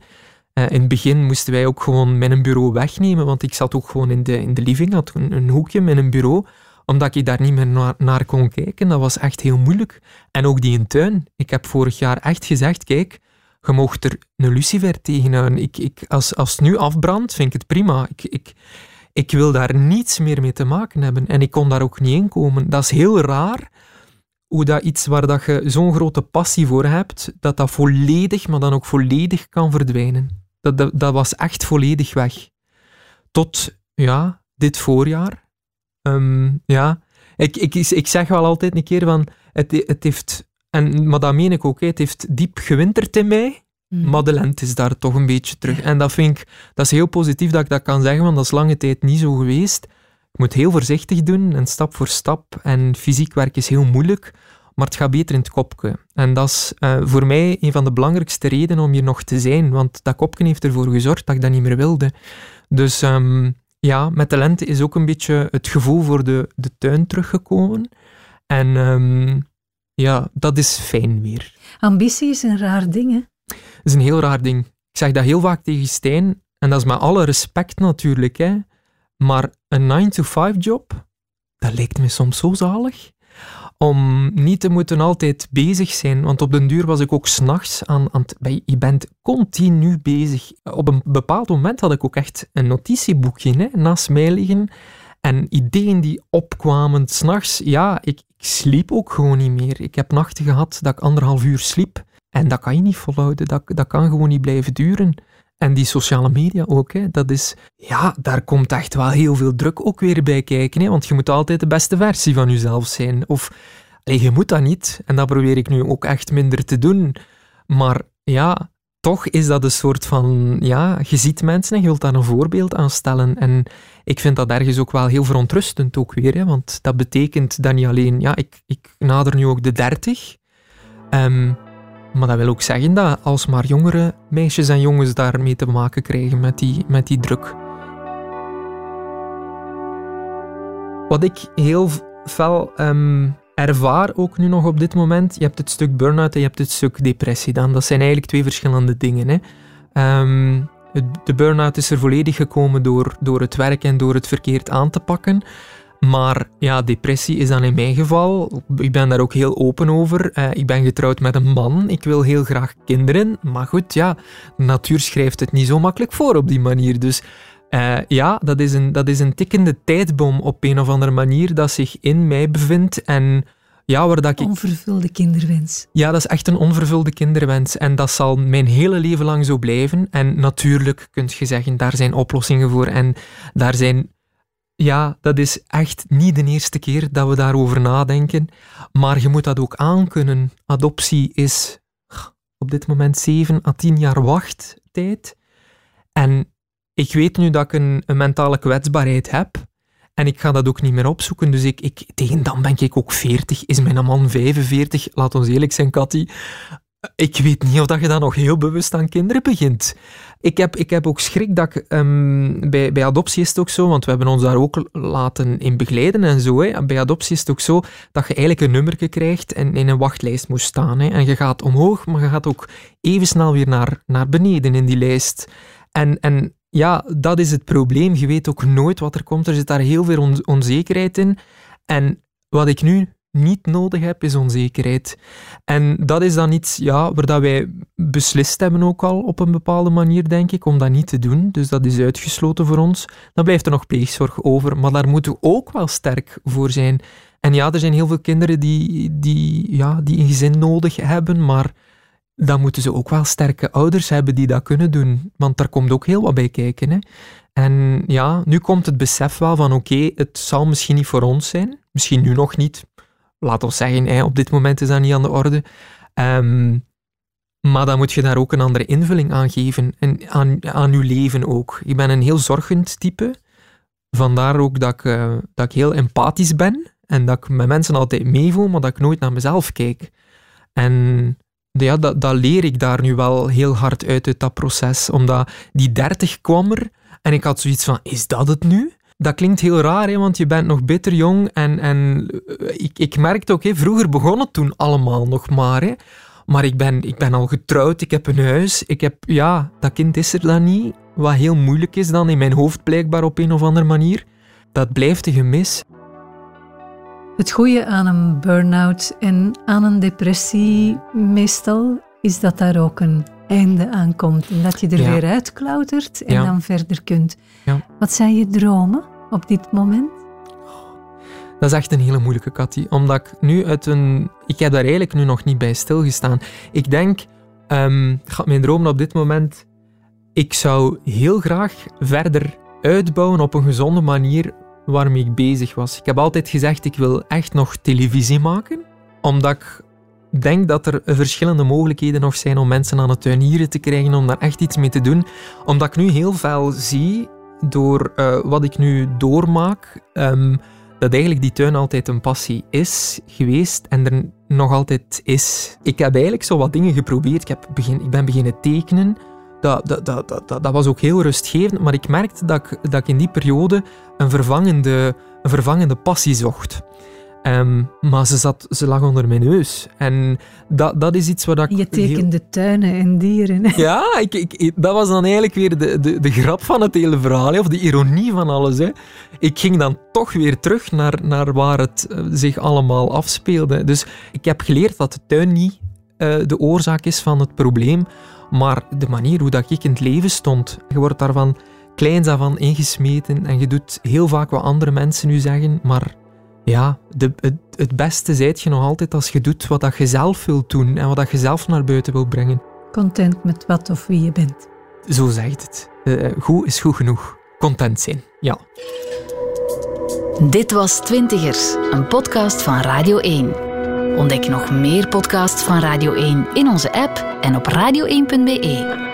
Uh, in het begin moesten wij ook gewoon mijn bureau wegnemen, want ik zat ook gewoon in de, in de living, had een, een hoekje met een bureau, omdat ik daar niet meer naar, kon kijken. Dat was echt heel moeilijk. En ook die in tuin. Ik heb vorig jaar echt gezegd, kijk, je mocht er een lucifer tegenhouden. Ik, ik, als, als het nu afbrandt, vind ik het prima. Ik, ik, ik wil daar niets meer mee te maken hebben. En ik kon daar ook niet in komen. Dat is heel raar, hoe dat iets waar dat je zo'n grote passie voor hebt, dat dat volledig, maar dan ook volledig kan verdwijnen. Dat, dat, dat was echt volledig weg. Tot, ja, dit voorjaar. Ehm, ja, ik, ik, ik zeg wel altijd een keer van, het, het heeft, en, maar dat meen ik ook, het heeft diep gewinterd in mij, Mm. Maar de lente is daar toch een beetje terug. En dat vind ik, dat is heel positief dat ik dat kan zeggen, want dat is lange tijd niet zo geweest. Ik moet heel voorzichtig doen en stap voor stap. En fysiek werk is heel moeilijk, maar het gaat beter in het kopje. En dat is uh, voor mij een van de belangrijkste redenen om hier nog te zijn, want dat kopje heeft ervoor gezorgd dat ik dat niet meer wilde. Dus um, ja, met de lente is ook een beetje het gevoel voor de, de tuin teruggekomen. En um, ja, dat is fijn weer. Ambitie is een raar ding, hè? Dat is een heel raar ding. Ik zeg dat heel vaak tegen Stijn, en dat is met alle respect natuurlijk, hè. maar een 9-to-5 job, dat lijkt me soms zo zalig. Om niet te moeten altijd bezig zijn, want op den duur was ik ook s'nachts aan, aan het, je bent continu bezig. Op een bepaald moment had ik ook echt een notitieboekje naast mij liggen en ideeën die opkwamen s'nachts. Ja, ik, ik sliep ook gewoon niet meer. Ik heb nachten gehad dat ik anderhalf uur sliep. En dat kan je niet volhouden, dat, dat kan gewoon niet blijven duren. En die sociale media ook, hè, dat is, ja, daar komt echt wel heel veel druk ook weer bij kijken. Hè, want je moet altijd de beste versie van jezelf zijn. Of, je moet dat niet. En dat probeer ik nu ook echt minder te doen. Maar ja, toch is dat een soort van, ja, je ziet mensen en je wilt daar een voorbeeld aan stellen. En ik vind dat ergens ook wel heel verontrustend ook weer, hè, want dat betekent dat niet alleen, ja, ik, ik nader nu ook de dertig. Um, maar dat wil ook zeggen dat alsmaar jongere meisjes en jongens daarmee te maken krijgen met die, met die druk. Wat ik heel fel um, ervaar ook nu nog op dit moment, je hebt het stuk burn-out en je hebt het stuk depressie dan. Dat zijn eigenlijk twee verschillende dingen. Hè. Um, de burn-out is er volledig gekomen door, door het werk en door het verkeerd aan te pakken. Maar ja, depressie is dan in mijn geval. Ik ben daar ook heel open over. Uh, ik ben getrouwd met een man. Ik wil heel graag kinderen. Maar goed, ja, de natuur schrijft het niet zo makkelijk voor op die manier. Dus uh, ja, dat is, een, dat is een tikkende tijdbom op een of andere manier dat zich in mij bevindt. En ja, waar dat ik... Onvervulde kinderwens. Ja, dat is echt een onvervulde kinderwens. En dat zal mijn hele leven lang zo blijven. En natuurlijk kun je zeggen, daar zijn oplossingen voor. En daar zijn ja, dat is echt niet de eerste keer dat we daarover nadenken. Maar je moet dat ook aankunnen. Adoptie is op dit moment 7 à 10 jaar wachttijd. En ik weet nu dat ik een, een, mentale kwetsbaarheid heb. En ik ga dat ook niet meer opzoeken. Dus ik, ik, tegen dan ben ik ook 40. Is mijn man 45? Laat ons eerlijk zijn, Cathy. Ik weet niet of dat je dan nog heel bewust aan kinderen begint. Ik heb, ik heb ook schrik dat ehm, bij, bij adoptie is het ook zo, want we hebben ons daar ook laten in begeleiden en zo. Hè. Bij adoptie is het ook zo dat je eigenlijk een nummerke krijgt en in een wachtlijst moet staan. Hè. En je gaat omhoog, maar je gaat ook even snel weer naar, naar beneden in die lijst. En, en ja, dat is het probleem. Je weet ook nooit wat er komt. Er zit daar heel veel on- onzekerheid in. En wat ik nu niet nodig heb, is onzekerheid. En dat is dan iets ja, waar dat wij beslist hebben ook al op een bepaalde manier, denk ik, om dat niet te doen. Dus dat is uitgesloten voor ons. Dan blijft er nog pleegzorg over, maar daar moeten we ook wel sterk voor zijn. En ja, er zijn heel veel kinderen die, die, ja, die een gezin nodig hebben, maar dan moeten ze ook wel sterke ouders hebben die dat kunnen doen. Want daar komt ook heel wat bij kijken. Hè. En ja, nu komt het besef wel van oké, het zal misschien niet voor ons zijn. Misschien nu nog niet. Laat ons zeggen, op dit moment is dat niet aan de orde. Ehm, maar dan moet je daar ook een andere invulling aan geven. En aan, aan je leven ook. Ik ben een heel zorgend type. Vandaar ook dat ik, eh, dat ik heel empathisch ben. En dat ik met mensen altijd meevoel, maar dat ik nooit naar mezelf kijk. En ja, dat, dat leer ik daar nu wel heel hard uit, uit dat proces. Omdat die 30 kwam er en ik had zoiets van, is dat het nu? Dat klinkt heel raar, hè, want je bent nog bitter jong. En, en eh, ik, ik merkte ook, hè, vroeger begon het toen allemaal nog maar. Hè. Maar ik ben, ik ben al getrouwd, ik heb een huis. Ik heb, ja, dat kind is er dan niet. Wat heel moeilijk is dan in mijn hoofd blijkbaar op een of andere manier. Dat blijft een gemis. Het goede aan een burn-out en aan een depressie meestal is dat daar ook een einde aan komt. En dat je er Ja. weer uitklautert en Ja. dan verder kunt. Ja. Wat zijn je dromen op dit moment? Dat is echt een hele moeilijke, Cathy. Omdat ik nu uit een... Ik heb daar eigenlijk nu nog niet bij stilgestaan. Ik denk, gaat mijn dromen op dit moment... Ik zou heel graag verder uitbouwen op een gezonde manier waarmee ik bezig was. Ik heb altijd gezegd, ik wil echt nog televisie maken. Omdat ik denk dat er verschillende mogelijkheden nog zijn om mensen aan het tuinieren te krijgen, om daar echt iets mee te doen. Omdat ik nu heel veel zie, door eh, wat ik nu doormaak... ehm, dat eigenlijk die tuin altijd een passie is geweest en er nog altijd is. Ik heb eigenlijk zo wat dingen geprobeerd. Ik, heb begin, ik ben beginnen tekenen. Dat, dat, dat, dat, dat, was ook heel rustgevend, maar ik merkte dat ik, dat in die periode een vervangende, een vervangende passie zocht. Ehm, maar ze, zat, ze lag onder mijn neus. En dat, dat is iets wat ik... Je heel- tekende tuinen en dieren. ja, ik, ik, dat was dan eigenlijk weer de, de, de grap van het hele verhaal, of de ironie van alles. Hè. Ik ging dan toch weer terug naar, naar waar het eh, zich allemaal afspeelde. Dus ik heb geleerd dat de tuin niet eh, de oorzaak is van het probleem, maar de manier hoe dat ik in het leven stond. Je wordt daarvan kleins af aan ingesmeten en je doet heel vaak wat andere mensen nu zeggen, maar ja, de, het, het beste zijt je nog altijd als je doet wat dat je zelf wilt doen en wat dat je zelf naar buiten wilt brengen. Content met wat of wie je bent. Zo zegt het. Eh, goed is goed genoeg. Content zijn, ja. Dit was Twintigers, een podcast van Radio 1. Ontdek nog meer podcasts van Radio 1 in onze app en op radio1.be.